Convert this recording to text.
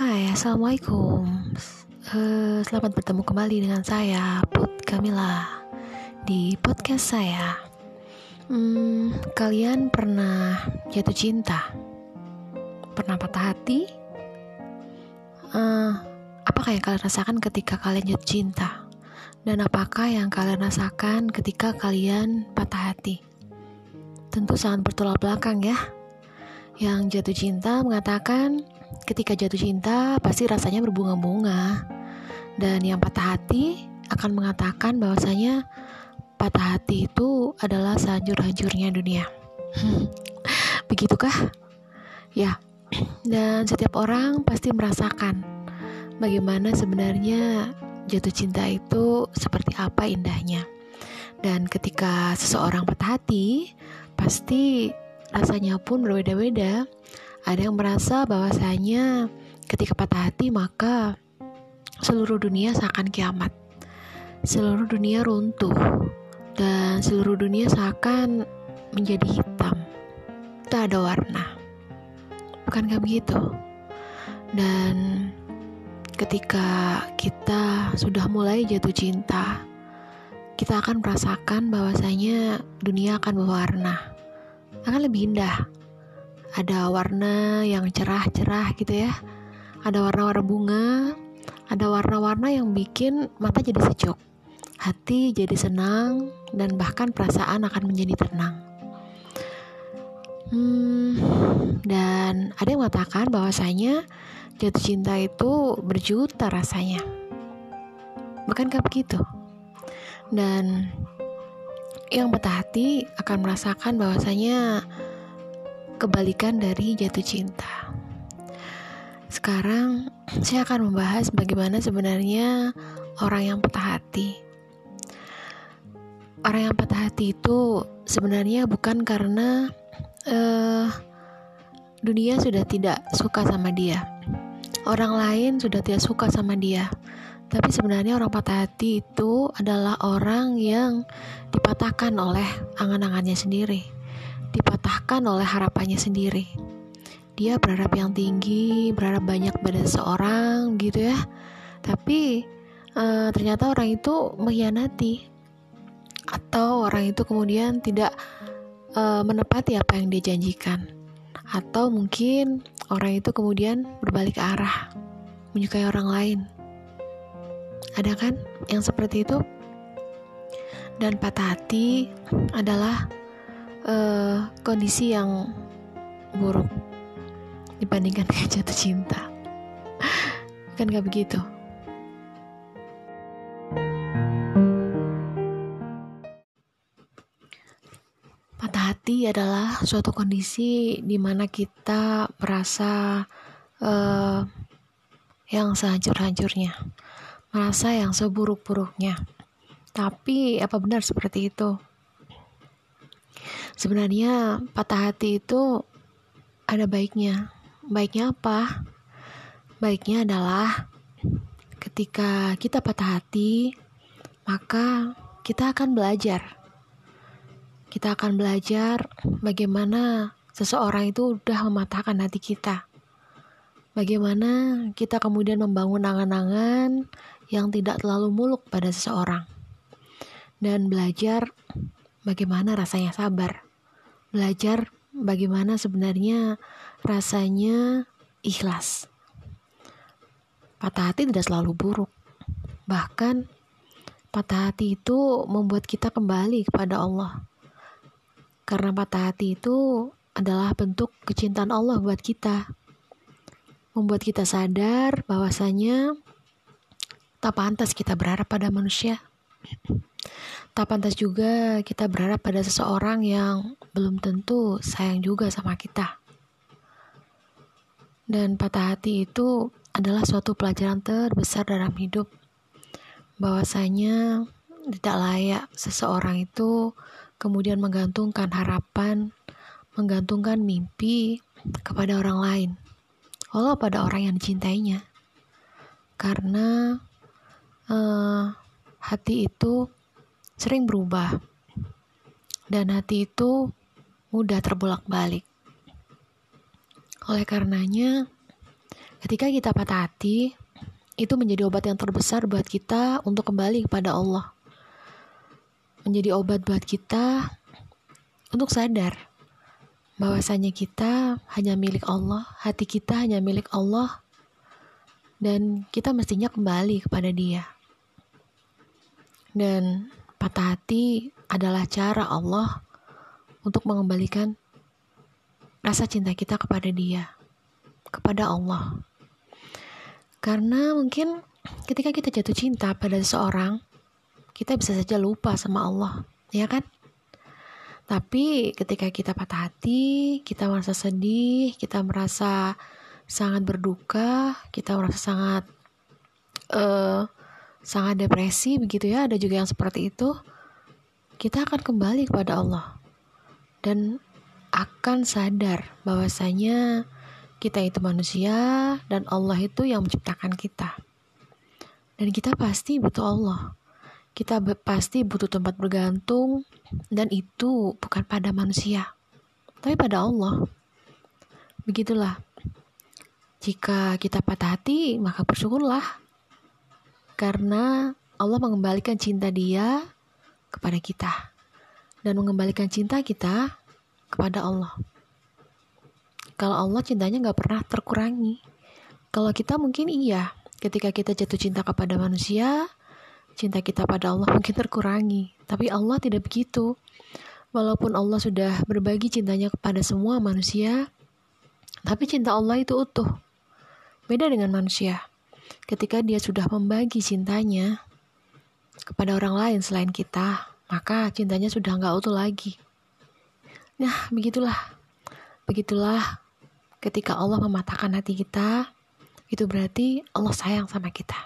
Hai, Assalamualaikum uh, Selamat bertemu kembali dengan saya, Put Kamila Di podcast saya hmm, Kalian pernah jatuh cinta? Pernah patah hati? Uh, apakah yang kalian rasakan ketika kalian jatuh cinta? Dan apakah yang kalian rasakan ketika kalian patah hati? Tentu sangat bertolak belakang ya Yang jatuh cinta mengatakan ketika jatuh cinta pasti rasanya berbunga-bunga. Dan yang patah hati akan mengatakan bahwasanya patah hati itu adalah sehancur-hancurnya dunia. Begitukah? Ya. Dan setiap orang pasti merasakan bagaimana sebenarnya jatuh cinta itu seperti apa indahnya. Dan ketika seseorang patah hati, pasti rasanya pun berbeda-beda ada yang merasa bahwasanya ketika patah hati maka seluruh dunia seakan kiamat. Seluruh dunia runtuh dan seluruh dunia seakan menjadi hitam. Tak ada warna. Bukankah begitu? Dan ketika kita sudah mulai jatuh cinta, kita akan merasakan bahwasanya dunia akan berwarna, akan lebih indah, ada warna yang cerah-cerah gitu ya. Ada warna-warna bunga. Ada warna-warna yang bikin mata jadi sejuk. Hati jadi senang dan bahkan perasaan akan menjadi tenang. Hmm, dan ada yang mengatakan bahwasanya jatuh cinta itu berjuta rasanya. Bukankah begitu? Dan yang patah hati akan merasakan bahwasanya kebalikan dari jatuh cinta. Sekarang saya akan membahas bagaimana sebenarnya orang yang patah hati. Orang yang patah hati itu sebenarnya bukan karena uh, dunia sudah tidak suka sama dia. Orang lain sudah tidak suka sama dia. Tapi sebenarnya orang patah hati itu adalah orang yang dipatahkan oleh angan-angannya sendiri dipatahkan oleh harapannya sendiri. Dia berharap yang tinggi, berharap banyak pada seseorang gitu ya. Tapi uh, ternyata orang itu mengkhianati atau orang itu kemudian tidak uh, menepati apa yang dia janjikan. Atau mungkin orang itu kemudian berbalik arah, menyukai orang lain. Ada kan yang seperti itu? Dan patah hati adalah uh, kondisi yang buruk dibandingkan dengan jatuh cinta. Kan gak begitu? Patah hati adalah suatu kondisi di mana kita merasa uh, yang sehancur-hancurnya, merasa yang seburuk-buruknya. Tapi apa benar seperti itu? Sebenarnya patah hati itu ada baiknya. Baiknya apa? Baiknya adalah ketika kita patah hati, maka kita akan belajar. Kita akan belajar bagaimana seseorang itu udah mematahkan hati kita. Bagaimana kita kemudian membangun angan-angan yang tidak terlalu muluk pada seseorang. Dan belajar bagaimana rasanya sabar belajar bagaimana sebenarnya rasanya ikhlas. Patah hati tidak selalu buruk. Bahkan patah hati itu membuat kita kembali kepada Allah. Karena patah hati itu adalah bentuk kecintaan Allah buat kita. Membuat kita sadar bahwasanya tak pantas kita berharap pada manusia. Tak pantas juga kita berharap pada seseorang yang belum tentu sayang juga sama kita. Dan patah hati itu adalah suatu pelajaran terbesar dalam hidup. Bahwasanya tidak layak seseorang itu kemudian menggantungkan harapan, menggantungkan mimpi kepada orang lain, walau pada orang yang dicintainya. Karena uh, hati itu sering berubah, dan hati itu mudah terbolak-balik. Oleh karenanya, ketika kita patah hati, itu menjadi obat yang terbesar buat kita untuk kembali kepada Allah. Menjadi obat buat kita untuk sadar bahwasanya kita hanya milik Allah, hati kita hanya milik Allah, dan kita mestinya kembali kepada Dia. Dan patah hati adalah cara Allah untuk mengembalikan rasa cinta kita kepada Dia, kepada Allah. Karena mungkin ketika kita jatuh cinta pada seseorang, kita bisa saja lupa sama Allah, ya kan? Tapi ketika kita patah hati, kita merasa sedih, kita merasa sangat berduka, kita merasa sangat uh, sangat depresi begitu ya, ada juga yang seperti itu. Kita akan kembali kepada Allah dan akan sadar bahwasanya kita itu manusia dan Allah itu yang menciptakan kita. Dan kita pasti butuh Allah kita pasti butuh tempat bergantung dan itu bukan pada manusia, tapi pada Allah. Begitulah. Jika kita patah hati, maka bersyukurlah. Karena Allah mengembalikan cinta dia kepada kita. Dan mengembalikan cinta kita kepada Allah. Kalau Allah cintanya nggak pernah terkurangi. Kalau kita mungkin iya. Ketika kita jatuh cinta kepada manusia, cinta kita pada Allah mungkin terkurangi. Tapi Allah tidak begitu. Walaupun Allah sudah berbagi cintanya kepada semua manusia, tapi cinta Allah itu utuh. Beda dengan manusia. Ketika dia sudah membagi cintanya kepada orang lain selain kita, maka cintanya sudah nggak utuh lagi. Nah, begitulah. Begitulah ketika Allah mematahkan hati kita, itu berarti Allah sayang sama kita.